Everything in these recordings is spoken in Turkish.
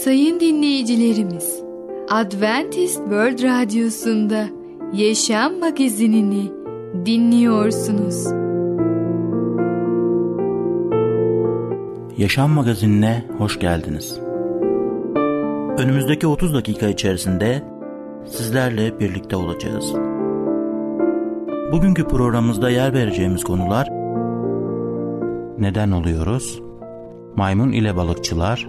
Sayın dinleyicilerimiz, Adventist World Radyosu'nda Yaşam Magazinini dinliyorsunuz. Yaşam Magazinine hoş geldiniz. Önümüzdeki 30 dakika içerisinde sizlerle birlikte olacağız. Bugünkü programımızda yer vereceğimiz konular Neden oluyoruz? Maymun ile balıkçılar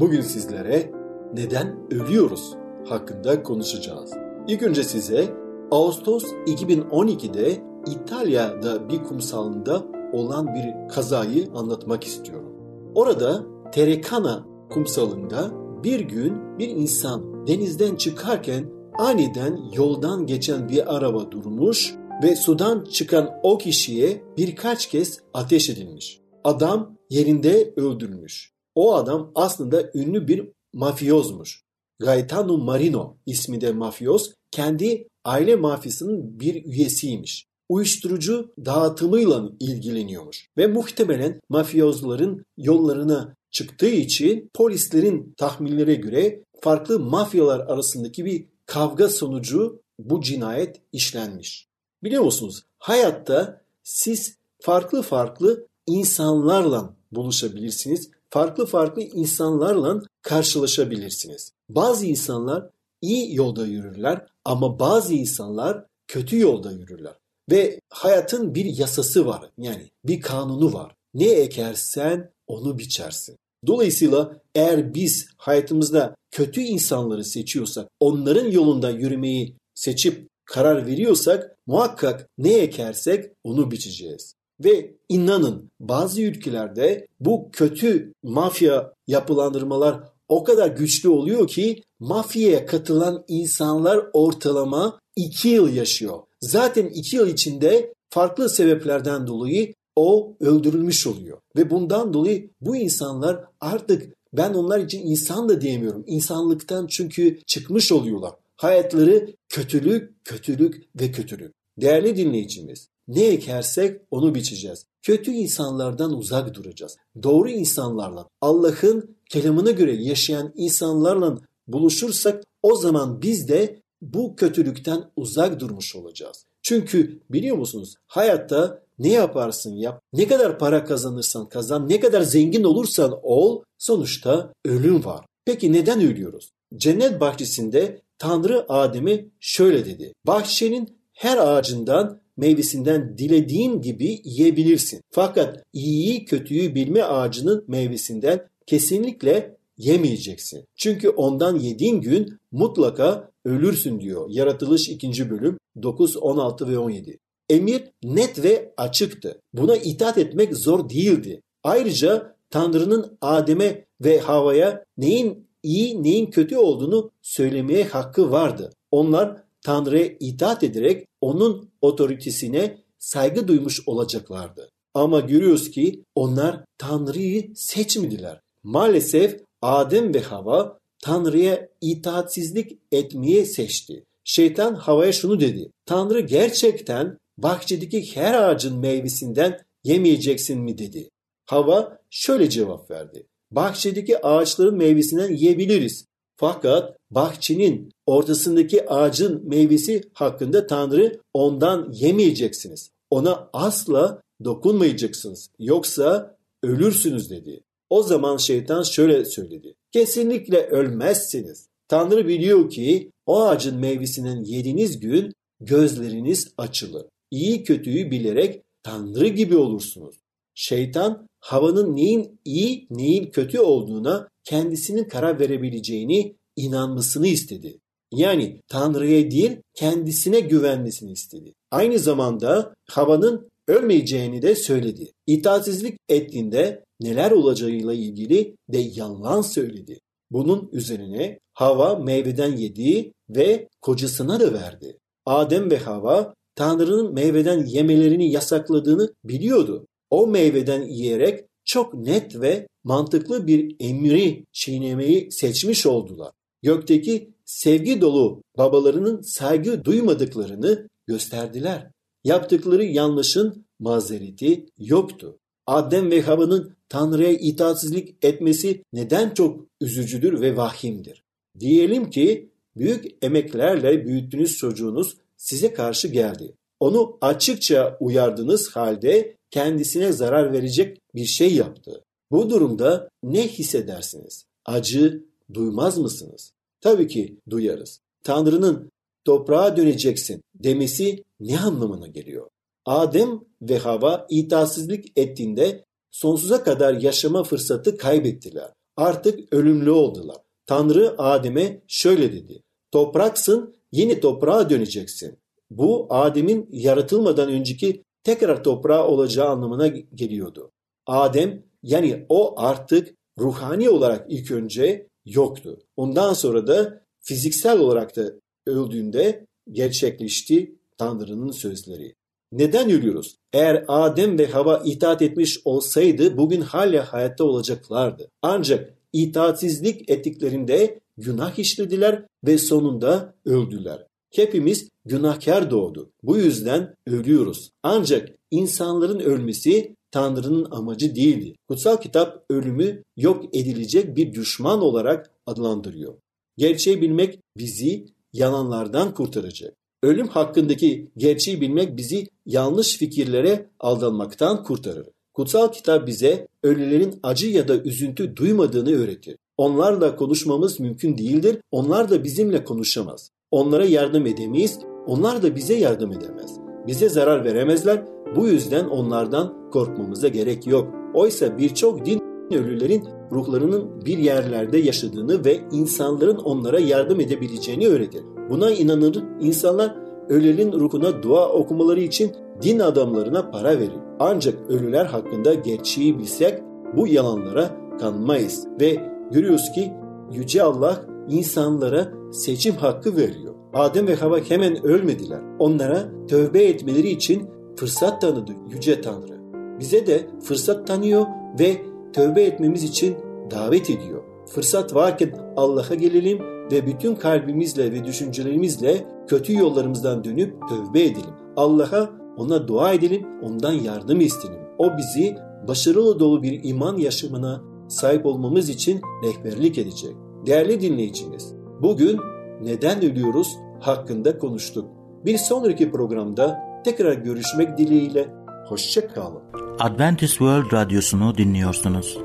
Bugün sizlere neden ölüyoruz hakkında konuşacağız. İlk önce size Ağustos 2012'de İtalya'da bir kumsalında olan bir kazayı anlatmak istiyorum. Orada Terekana kumsalında bir gün bir insan denizden çıkarken aniden yoldan geçen bir araba durmuş ve sudan çıkan o kişiye birkaç kez ateş edilmiş. Adam yerinde öldürülmüş. O adam aslında ünlü bir mafyozmuş. Gaetano Marino isminde mafyoz kendi aile mafyasının bir üyesiymiş. Uyuşturucu dağıtımıyla ilgileniyormuş ve muhtemelen mafyozların yollarına çıktığı için polislerin tahminlere göre farklı mafyalar arasındaki bir kavga sonucu bu cinayet işlenmiş. Biliyor musunuz? Hayatta siz farklı farklı insanlarla buluşabilirsiniz. Farklı farklı insanlarla karşılaşabilirsiniz. Bazı insanlar iyi yolda yürürler ama bazı insanlar kötü yolda yürürler. Ve hayatın bir yasası var. Yani bir kanunu var. Ne ekersen onu biçersin. Dolayısıyla eğer biz hayatımızda kötü insanları seçiyorsak, onların yolunda yürümeyi seçip karar veriyorsak muhakkak ne ekersek onu biçeceğiz. Ve inanın bazı ülkelerde bu kötü mafya yapılandırmalar o kadar güçlü oluyor ki mafyaya katılan insanlar ortalama 2 yıl yaşıyor. Zaten 2 yıl içinde farklı sebeplerden dolayı o öldürülmüş oluyor. Ve bundan dolayı bu insanlar artık ben onlar için insan da diyemiyorum. İnsanlıktan çünkü çıkmış oluyorlar. Hayatları kötülük, kötülük ve kötülük. Değerli dinleyicimiz, ne ekersek onu biçeceğiz. Kötü insanlardan uzak duracağız. Doğru insanlarla, Allah'ın kelamına göre yaşayan insanlarla buluşursak o zaman biz de bu kötülükten uzak durmuş olacağız. Çünkü biliyor musunuz hayatta ne yaparsın yap, ne kadar para kazanırsan kazan, ne kadar zengin olursan ol sonuçta ölüm var. Peki neden ölüyoruz? Cennet bahçesinde Tanrı Adem'e şöyle dedi. Bahçenin her ağacından meyvesinden dilediğin gibi yiyebilirsin. Fakat iyiyi kötüyü bilme ağacının meyvesinden kesinlikle yemeyeceksin. Çünkü ondan yediğin gün mutlaka ölürsün diyor. Yaratılış 2. bölüm 9, 16 ve 17. Emir net ve açıktı. Buna itaat etmek zor değildi. Ayrıca Tanrı'nın Adem'e ve Hava'ya neyin iyi neyin kötü olduğunu söylemeye hakkı vardı. Onlar Tanrı'ya itaat ederek onun otoritesine saygı duymuş olacaklardı. Ama görüyoruz ki onlar Tanrı'yı seçmediler. Maalesef Adem ve Hava Tanrı'ya itaatsizlik etmeye seçti. Şeytan Hava'ya şunu dedi. Tanrı gerçekten bahçedeki her ağacın meyvesinden yemeyeceksin mi dedi. Hava şöyle cevap verdi. Bahçedeki ağaçların meyvesinden yiyebiliriz. Fakat bahçenin ortasındaki ağacın meyvesi hakkında Tanrı ondan yemeyeceksiniz. Ona asla dokunmayacaksınız. Yoksa ölürsünüz dedi. O zaman şeytan şöyle söyledi. Kesinlikle ölmezsiniz. Tanrı biliyor ki o ağacın meyvesinden yediğiniz gün gözleriniz açılır. İyi kötüyü bilerek Tanrı gibi olursunuz. Şeytan havanın neyin iyi neyin kötü olduğuna kendisinin karar verebileceğini inanmasını istedi. Yani Tanrı'ya değil kendisine güvenmesini istedi. Aynı zamanda havanın ölmeyeceğini de söyledi. İtaatsizlik ettiğinde neler olacağıyla ilgili de yalan söyledi. Bunun üzerine Hava meyveden yedi ve kocasına da verdi. Adem ve Hava Tanrı'nın meyveden yemelerini yasakladığını biliyordu. O meyveden yiyerek çok net ve mantıklı bir emri çiğnemeyi seçmiş oldular. Gökteki sevgi dolu babalarının saygı duymadıklarını gösterdiler. Yaptıkları yanlışın mazereti yoktu. Adem ve Hava'nın Tanrı'ya itaatsizlik etmesi neden çok üzücüdür ve vahimdir. Diyelim ki büyük emeklerle büyüttüğünüz çocuğunuz size karşı geldi. Onu açıkça uyardığınız halde kendisine zarar verecek bir şey yaptı. Bu durumda ne hissedersiniz? Acı duymaz mısınız? Tabii ki duyarız. Tanrı'nın toprağa döneceksin demesi ne anlamına geliyor? Adem ve Hava itaatsizlik ettiğinde sonsuza kadar yaşama fırsatı kaybettiler. Artık ölümlü oldular. Tanrı Adem'e şöyle dedi. Topraksın, yeni toprağa döneceksin. Bu Adem'in yaratılmadan önceki tekrar toprağa olacağı anlamına geliyordu. Adem yani o artık ruhani olarak ilk önce yoktu. Ondan sonra da fiziksel olarak da öldüğünde gerçekleşti Tanrı'nın sözleri. Neden ölüyoruz? Eğer Adem ve Hava itaat etmiş olsaydı bugün hala hayatta olacaklardı. Ancak itaatsizlik ettiklerinde günah işlediler ve sonunda öldüler. Hepimiz günahkar doğdu. Bu yüzden ölüyoruz. Ancak insanların ölmesi Tanrı'nın amacı değildi. Kutsal kitap ölümü yok edilecek bir düşman olarak adlandırıyor. Gerçeği bilmek bizi yalanlardan kurtaracak. Ölüm hakkındaki gerçeği bilmek bizi yanlış fikirlere aldanmaktan kurtarır. Kutsal kitap bize ölülerin acı ya da üzüntü duymadığını öğretir. Onlarla konuşmamız mümkün değildir. Onlar da bizimle konuşamaz. Onlara yardım edemeyiz. Onlar da bize yardım edemez. Bize zarar veremezler. Bu yüzden onlardan korkmamıza gerek yok. Oysa birçok din ölülerin ruhlarının bir yerlerde yaşadığını ve insanların onlara yardım edebileceğini öğretir. Buna inanır insanlar ölülerin ruhuna dua okumaları için din adamlarına para verir. Ancak ölüler hakkında gerçeği bilsek bu yalanlara kanmayız ve görüyoruz ki Yüce Allah insanlara seçim hakkı veriyor. Adem ve Hava hemen ölmediler. Onlara tövbe etmeleri için fırsat tanıdı Yüce Tanrı. Bize de fırsat tanıyor ve tövbe etmemiz için davet ediyor. Fırsat varken Allah'a gelelim ve bütün kalbimizle ve düşüncelerimizle kötü yollarımızdan dönüp tövbe edelim. Allah'a ona dua edelim, ondan yardım isteyelim. O bizi başarılı dolu bir iman yaşamına sahip olmamız için rehberlik edecek. Değerli dinleyicimiz, bugün neden ölüyoruz hakkında konuştuk. Bir sonraki programda tekrar görüşmek dileğiyle hoşça kalın. Adventist World Radyosu'nu dinliyorsunuz.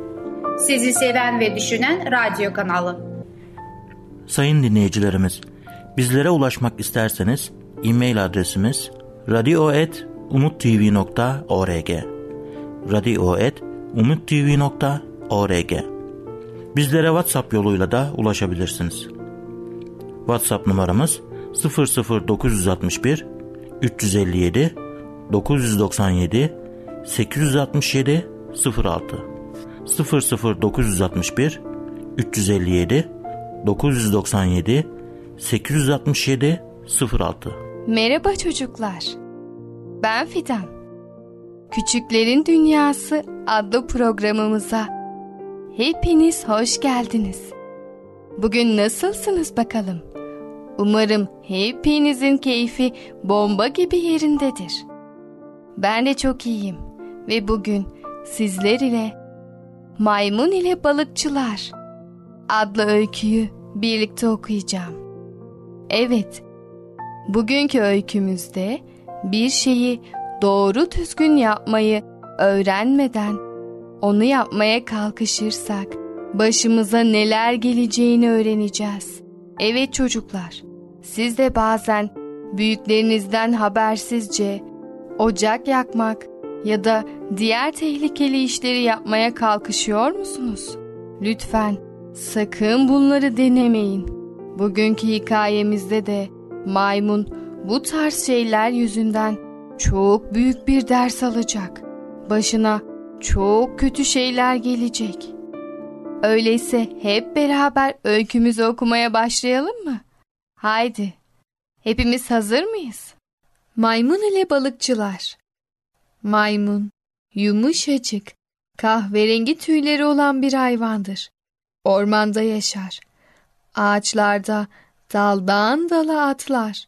Sizi seven ve düşünen radyo kanalı. Sayın dinleyicilerimiz, bizlere ulaşmak isterseniz e-mail adresimiz radio.umutv.org radio.umutv.org Bizlere WhatsApp yoluyla da ulaşabilirsiniz. WhatsApp numaramız 00961 357 997 867 06 00961 357 997 867 06 Merhaba çocuklar. Ben Fidan. Küçüklerin Dünyası adlı programımıza hepiniz hoş geldiniz. Bugün nasılsınız bakalım? Umarım hepinizin keyfi bomba gibi yerindedir. Ben de çok iyiyim ve bugün sizler ile Maymun ile Balıkçılar adlı öyküyü birlikte okuyacağım. Evet, bugünkü öykümüzde bir şeyi doğru düzgün yapmayı öğrenmeden onu yapmaya kalkışırsak başımıza neler geleceğini öğreneceğiz. Evet çocuklar, siz de bazen büyüklerinizden habersizce ocak yakmak ya da diğer tehlikeli işleri yapmaya kalkışıyor musunuz? Lütfen sakın bunları denemeyin. Bugünkü hikayemizde de maymun bu tarz şeyler yüzünden çok büyük bir ders alacak. Başına çok kötü şeyler gelecek. Öyleyse hep beraber öykümüzü okumaya başlayalım mı? Haydi. Hepimiz hazır mıyız? Maymun ile balıkçılar. Maymun yumuşacık, kahverengi tüyleri olan bir hayvandır. Ormanda yaşar. Ağaçlarda daldan dala atlar.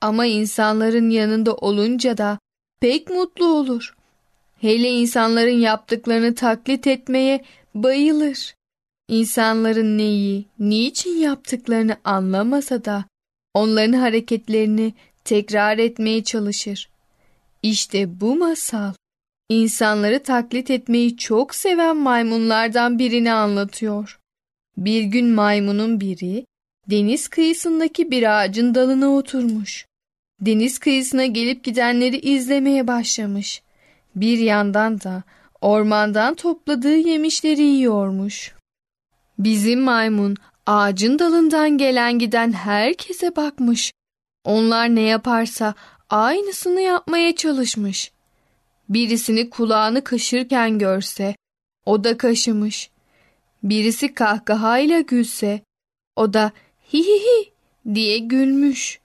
Ama insanların yanında olunca da pek mutlu olur. Hele insanların yaptıklarını taklit etmeye bayılır. İnsanların neyi, niçin yaptıklarını anlamasa da onların hareketlerini tekrar etmeye çalışır. İşte bu masal insanları taklit etmeyi çok seven maymunlardan birini anlatıyor. Bir gün maymunun biri deniz kıyısındaki bir ağacın dalına oturmuş. Deniz kıyısına gelip gidenleri izlemeye başlamış. Bir yandan da ormandan topladığı yemişleri yiyormuş. Bizim maymun ağacın dalından gelen giden herkese bakmış. Onlar ne yaparsa aynısını yapmaya çalışmış. Birisini kulağını kaşırken görse o da kaşımış. Birisi kahkahayla gülse o da hi hi hi diye gülmüş.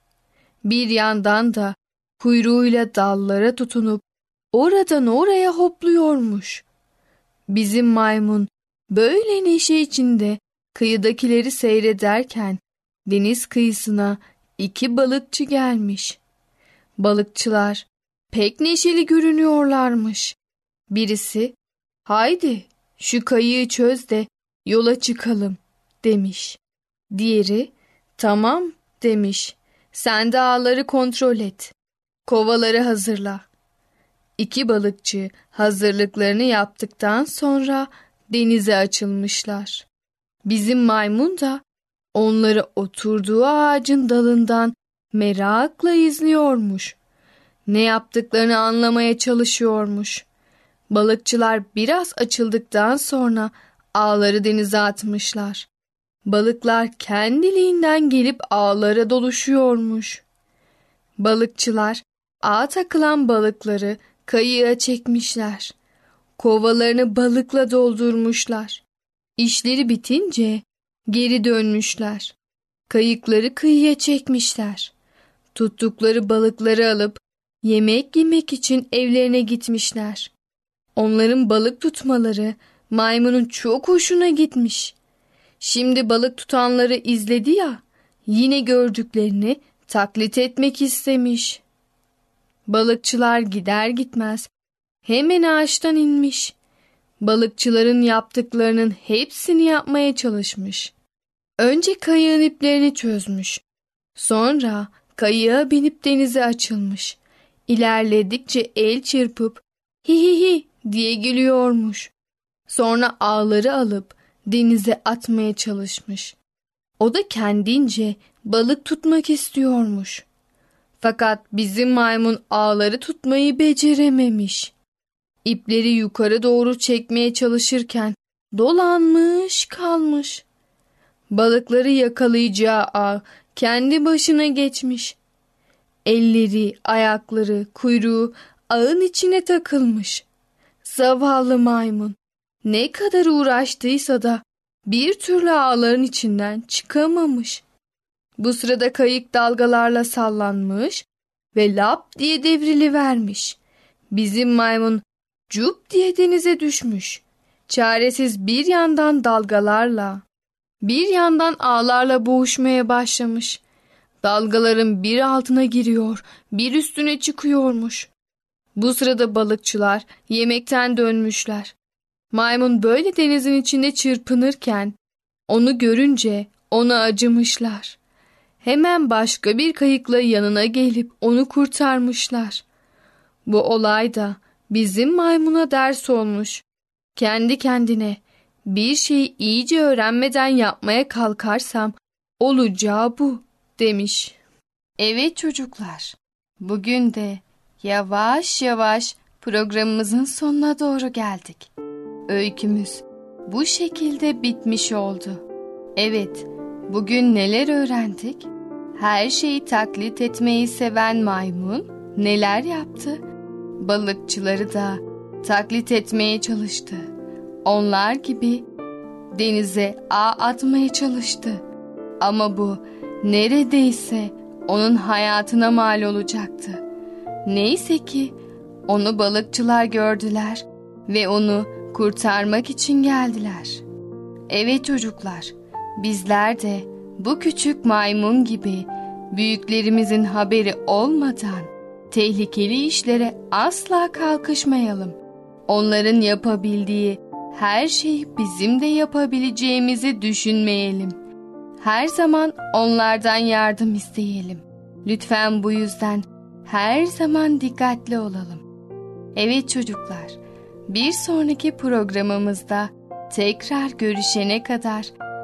Bir yandan da kuyruğuyla dallara tutunup oradan oraya hopluyormuş. Bizim maymun böyle neşe içinde kıyıdakileri seyrederken deniz kıyısına iki balıkçı gelmiş. Balıkçılar pek neşeli görünüyorlarmış. Birisi, haydi şu kayığı çöz de yola çıkalım demiş. Diğeri, tamam demiş. Sen de ağları kontrol et. Kovaları hazırla. İki balıkçı hazırlıklarını yaptıktan sonra denize açılmışlar. Bizim maymun da onları oturduğu ağacın dalından merakla izliyormuş. Ne yaptıklarını anlamaya çalışıyormuş. Balıkçılar biraz açıldıktan sonra ağları denize atmışlar. Balıklar kendiliğinden gelip ağlara doluşuyormuş. Balıkçılar ağa takılan balıkları kayığa çekmişler. Kovalarını balıkla doldurmuşlar. İşleri bitince geri dönmüşler. Kayıkları kıyıya çekmişler. Tuttukları balıkları alıp yemek yemek için evlerine gitmişler. Onların balık tutmaları maymunun çok hoşuna gitmiş. Şimdi balık tutanları izledi ya, yine gördüklerini taklit etmek istemiş. Balıkçılar gider gitmez hemen ağaçtan inmiş. Balıkçıların yaptıklarının hepsini yapmaya çalışmış. Önce kayığın iplerini çözmüş. Sonra kayığa binip denize açılmış. İlerledikçe el çırpıp hi hi hi diye gülüyormuş. Sonra ağları alıp denize atmaya çalışmış. O da kendince balık tutmak istiyormuş. Fakat bizim maymun ağları tutmayı becerememiş. İpleri yukarı doğru çekmeye çalışırken dolanmış kalmış. Balıkları yakalayacağı ağ kendi başına geçmiş. Elleri, ayakları, kuyruğu ağın içine takılmış. Zavallı maymun ne kadar uğraştıysa da bir türlü ağların içinden çıkamamış. Bu sırada kayık dalgalarla sallanmış ve lap diye devrili vermiş. Bizim maymun cup diye denize düşmüş. Çaresiz bir yandan dalgalarla, bir yandan ağlarla boğuşmaya başlamış. Dalgaların bir altına giriyor, bir üstüne çıkıyormuş. Bu sırada balıkçılar yemekten dönmüşler. Maymun böyle denizin içinde çırpınırken onu görünce ona acımışlar. Hemen başka bir kayıkla yanına gelip onu kurtarmışlar. Bu olay da bizim maymuna ders olmuş. Kendi kendine bir şeyi iyice öğrenmeden yapmaya kalkarsam olacağı bu demiş. Evet çocuklar, bugün de yavaş yavaş programımızın sonuna doğru geldik. Öykümüz bu şekilde bitmiş oldu. Evet, bugün neler öğrendik? Her şeyi taklit etmeyi seven maymun neler yaptı? Balıkçıları da taklit etmeye çalıştı. Onlar gibi denize ağ atmaya çalıştı. Ama bu neredeyse onun hayatına mal olacaktı. Neyse ki onu balıkçılar gördüler ve onu kurtarmak için geldiler. Evet çocuklar, bizler de bu küçük maymun gibi büyüklerimizin haberi olmadan tehlikeli işlere asla kalkışmayalım. Onların yapabildiği her şeyi bizim de yapabileceğimizi düşünmeyelim. Her zaman onlardan yardım isteyelim. Lütfen bu yüzden her zaman dikkatli olalım. Evet çocuklar, bir sonraki programımızda tekrar görüşene kadar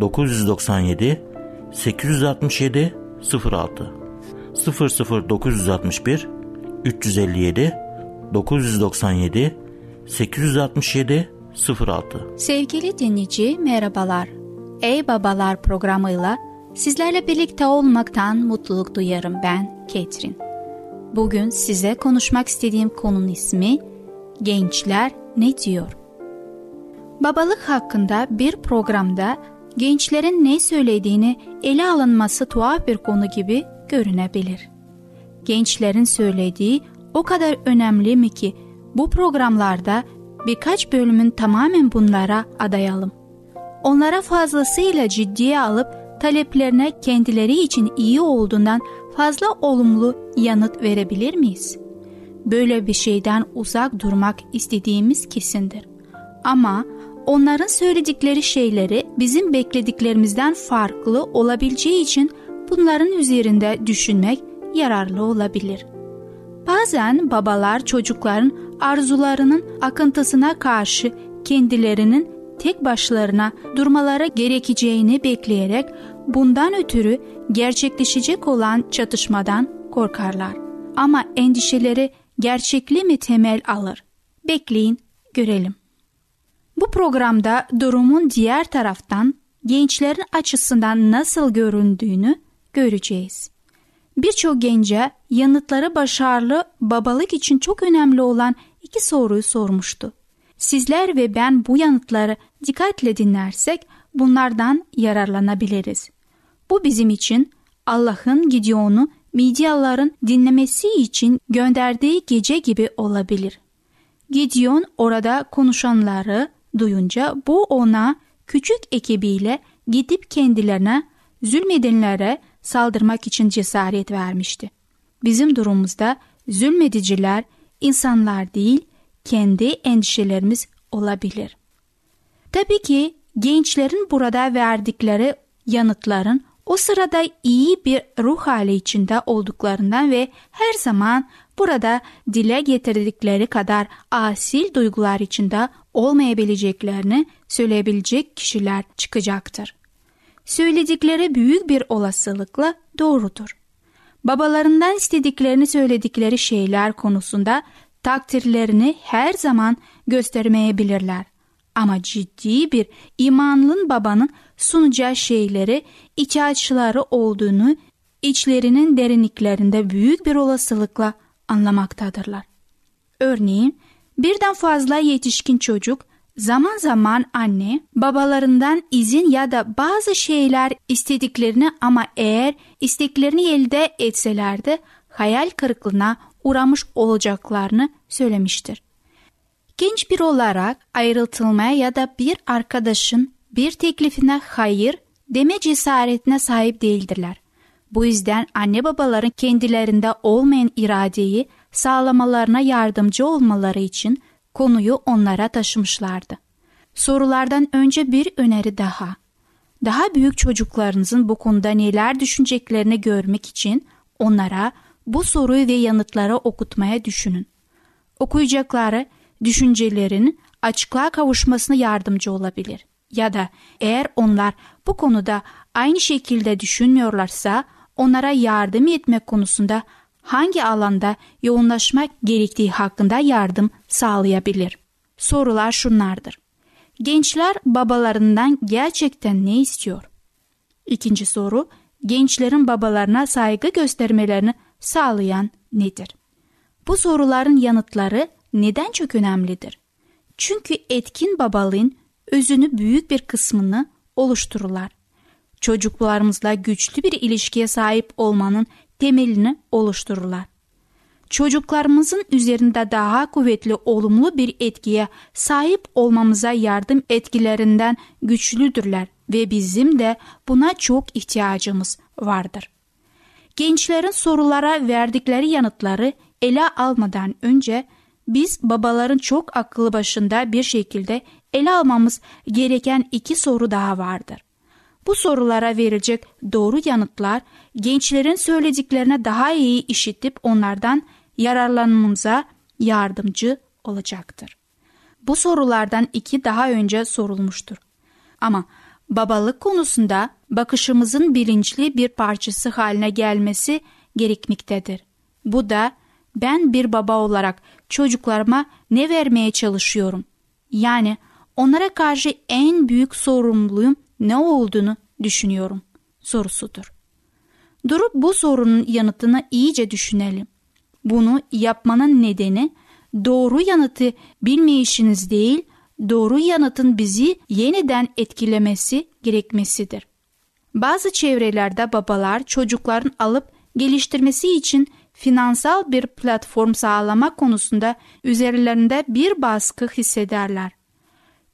997 867 06 00961 357 997 867 06 Sevgili dinleyici merhabalar. Ey Babalar programıyla sizlerle birlikte olmaktan mutluluk duyarım ben Ketrin. Bugün size konuşmak istediğim konunun ismi Gençler ne diyor? Babalık hakkında bir programda gençlerin ne söylediğini ele alınması tuhaf bir konu gibi görünebilir. Gençlerin söylediği o kadar önemli mi ki bu programlarda birkaç bölümün tamamen bunlara adayalım. Onlara fazlasıyla ciddiye alıp taleplerine kendileri için iyi olduğundan fazla olumlu yanıt verebilir miyiz? Böyle bir şeyden uzak durmak istediğimiz kesindir. Ama onların söyledikleri şeyleri bizim beklediklerimizden farklı olabileceği için bunların üzerinde düşünmek yararlı olabilir. Bazen babalar çocukların arzularının akıntısına karşı kendilerinin tek başlarına durmaları gerekeceğini bekleyerek bundan ötürü gerçekleşecek olan çatışmadan korkarlar. Ama endişeleri gerçekli mi temel alır? Bekleyin, görelim. Bu programda durumun diğer taraftan gençlerin açısından nasıl göründüğünü göreceğiz. Birçok gence yanıtları başarılı babalık için çok önemli olan iki soruyu sormuştu. Sizler ve ben bu yanıtları dikkatle dinlersek bunlardan yararlanabiliriz. Bu bizim için Allah'ın Gideon'u Midyalıların dinlemesi için gönderdiği gece gibi olabilir. Gideon orada konuşanları duyunca bu ona küçük ekibiyle gidip kendilerine zulmedenlere saldırmak için cesaret vermişti. Bizim durumumuzda zulmediciler insanlar değil, kendi endişelerimiz olabilir. Tabii ki gençlerin burada verdikleri yanıtların o sırada iyi bir ruh hali içinde olduklarından ve her zaman burada dile getirdikleri kadar asil duygular içinde olmayabileceklerini söyleyebilecek kişiler çıkacaktır. Söyledikleri büyük bir olasılıkla doğrudur. Babalarından istediklerini söyledikleri şeyler konusunda takdirlerini her zaman göstermeyebilirler. Ama ciddi bir imanlın babanın sunacağı şeyleri ihtiyaçları olduğunu içlerinin derinliklerinde büyük bir olasılıkla anlamaktadırlar. Örneğin birden fazla yetişkin çocuk zaman zaman anne babalarından izin ya da bazı şeyler istediklerini ama eğer isteklerini elde etselerdi hayal kırıklığına uğramış olacaklarını söylemiştir. Genç bir olarak ayrıltılmaya ya da bir arkadaşın bir teklifine hayır deme cesaretine sahip değildirler. Bu yüzden anne babaların kendilerinde olmayan iradeyi sağlamalarına yardımcı olmaları için konuyu onlara taşımışlardı. Sorulardan önce bir öneri daha. Daha büyük çocuklarınızın bu konuda neler düşüneceklerini görmek için onlara bu soruyu ve yanıtları okutmaya düşünün. Okuyacakları düşüncelerin açıklığa kavuşmasına yardımcı olabilir. Ya da eğer onlar bu konuda aynı şekilde düşünmüyorlarsa onlara yardım etmek konusunda hangi alanda yoğunlaşmak gerektiği hakkında yardım sağlayabilir. Sorular şunlardır. Gençler babalarından gerçekten ne istiyor? İkinci soru, gençlerin babalarına saygı göstermelerini sağlayan nedir? Bu soruların yanıtları neden çok önemlidir? Çünkü etkin babalığın özünü büyük bir kısmını oluştururlar. Çocuklarımızla güçlü bir ilişkiye sahip olmanın temelini oluştururlar. Çocuklarımızın üzerinde daha kuvvetli olumlu bir etkiye sahip olmamıza yardım etkilerinden güçlüdürler ve bizim de buna çok ihtiyacımız vardır. Gençlerin sorulara verdikleri yanıtları ele almadan önce biz babaların çok akıllı başında bir şekilde ele almamız gereken iki soru daha vardır. Bu sorulara verilecek doğru yanıtlar gençlerin söylediklerine daha iyi işitip onlardan yararlanmamıza yardımcı olacaktır. Bu sorulardan iki daha önce sorulmuştur. Ama babalık konusunda bakışımızın bilinçli bir parçası haline gelmesi gerekmektedir. Bu da ben bir baba olarak çocuklarıma ne vermeye çalışıyorum? Yani onlara karşı en büyük sorumluluğum ne olduğunu düşünüyorum sorusudur. Durup bu sorunun yanıtını iyice düşünelim. Bunu yapmanın nedeni doğru yanıtı bilmeyişiniz değil, doğru yanıtın bizi yeniden etkilemesi gerekmesidir. Bazı çevrelerde babalar çocukların alıp geliştirmesi için finansal bir platform sağlamak konusunda üzerlerinde bir baskı hissederler.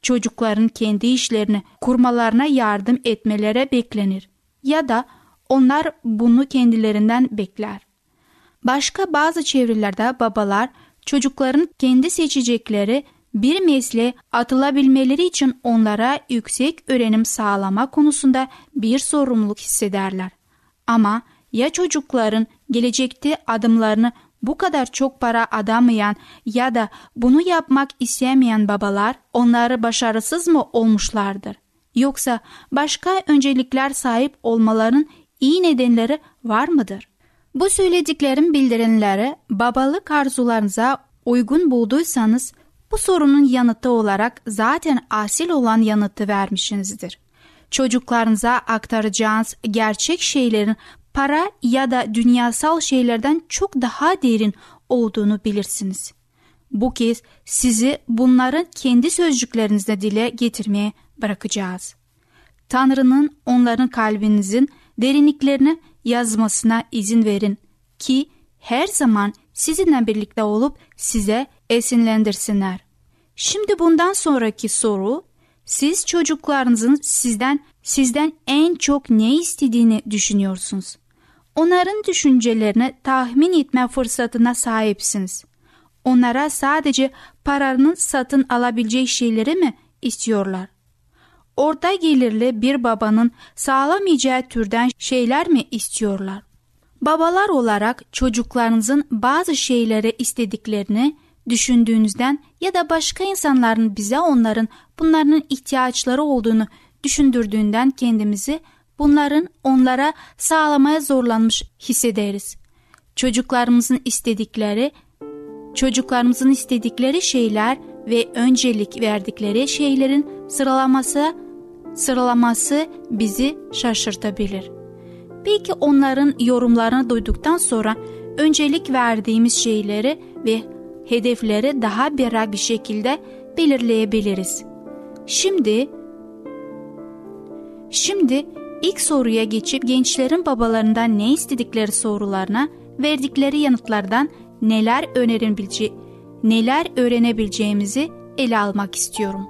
Çocukların kendi işlerini kurmalarına yardım etmelere beklenir ya da onlar bunu kendilerinden bekler. Başka bazı çevrelerde babalar çocukların kendi seçecekleri bir mesleğe atılabilmeleri için onlara yüksek öğrenim sağlama konusunda bir sorumluluk hissederler. Ama ya çocukların gelecekte adımlarını bu kadar çok para adamayan ya da bunu yapmak istemeyen babalar onları başarısız mı olmuşlardır? Yoksa başka öncelikler sahip olmaların iyi nedenleri var mıdır? Bu söylediklerim bildirimleri babalık arzularınıza uygun bulduysanız bu sorunun yanıtı olarak zaten asil olan yanıtı vermişsinizdir. Çocuklarınıza aktaracağınız gerçek şeylerin para ya da dünyasal şeylerden çok daha derin olduğunu bilirsiniz. Bu kez sizi bunların kendi sözcüklerinizde dile getirmeye bırakacağız. Tanrı'nın onların kalbinizin derinliklerini yazmasına izin verin ki her zaman sizinle birlikte olup size esinlendirsinler. Şimdi bundan sonraki soru siz çocuklarınızın sizden sizden en çok ne istediğini düşünüyorsunuz. Onların düşüncelerini tahmin etme fırsatına sahipsiniz. Onlara sadece paranın satın alabileceği şeyleri mi istiyorlar? Orta gelirli bir babanın sağlamayacağı türden şeyler mi istiyorlar? Babalar olarak çocuklarınızın bazı şeyleri istediklerini düşündüğünüzden ya da başka insanların bize onların bunların ihtiyaçları olduğunu düşündürdüğünden kendimizi bunların onlara sağlamaya zorlanmış hissederiz. Çocuklarımızın istedikleri, çocuklarımızın istedikleri şeyler ve öncelik verdikleri şeylerin sıralaması sıralaması bizi şaşırtabilir. Belki onların yorumlarını duyduktan sonra öncelik verdiğimiz şeyleri ve hedefleri daha berrak bir şekilde belirleyebiliriz. Şimdi Şimdi ilk soruya geçip gençlerin babalarından ne istedikleri sorularına verdikleri yanıtlardan neler önerebileceği neler öğrenebileceğimizi ele almak istiyorum.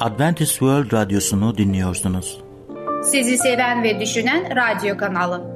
Adventist World Radyosu'nu dinliyorsunuz. Sizi seven ve düşünen radyo kanalı.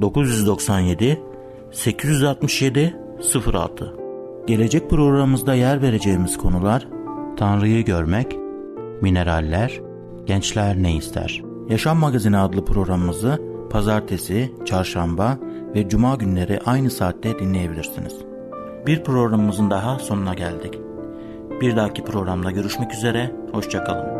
997 867 06 Gelecek programımızda yer vereceğimiz konular Tanrı'yı görmek, mineraller, gençler ne ister? Yaşam Magazini adlı programımızı pazartesi, çarşamba ve cuma günleri aynı saatte dinleyebilirsiniz. Bir programımızın daha sonuna geldik. Bir dahaki programda görüşmek üzere, hoşçakalın.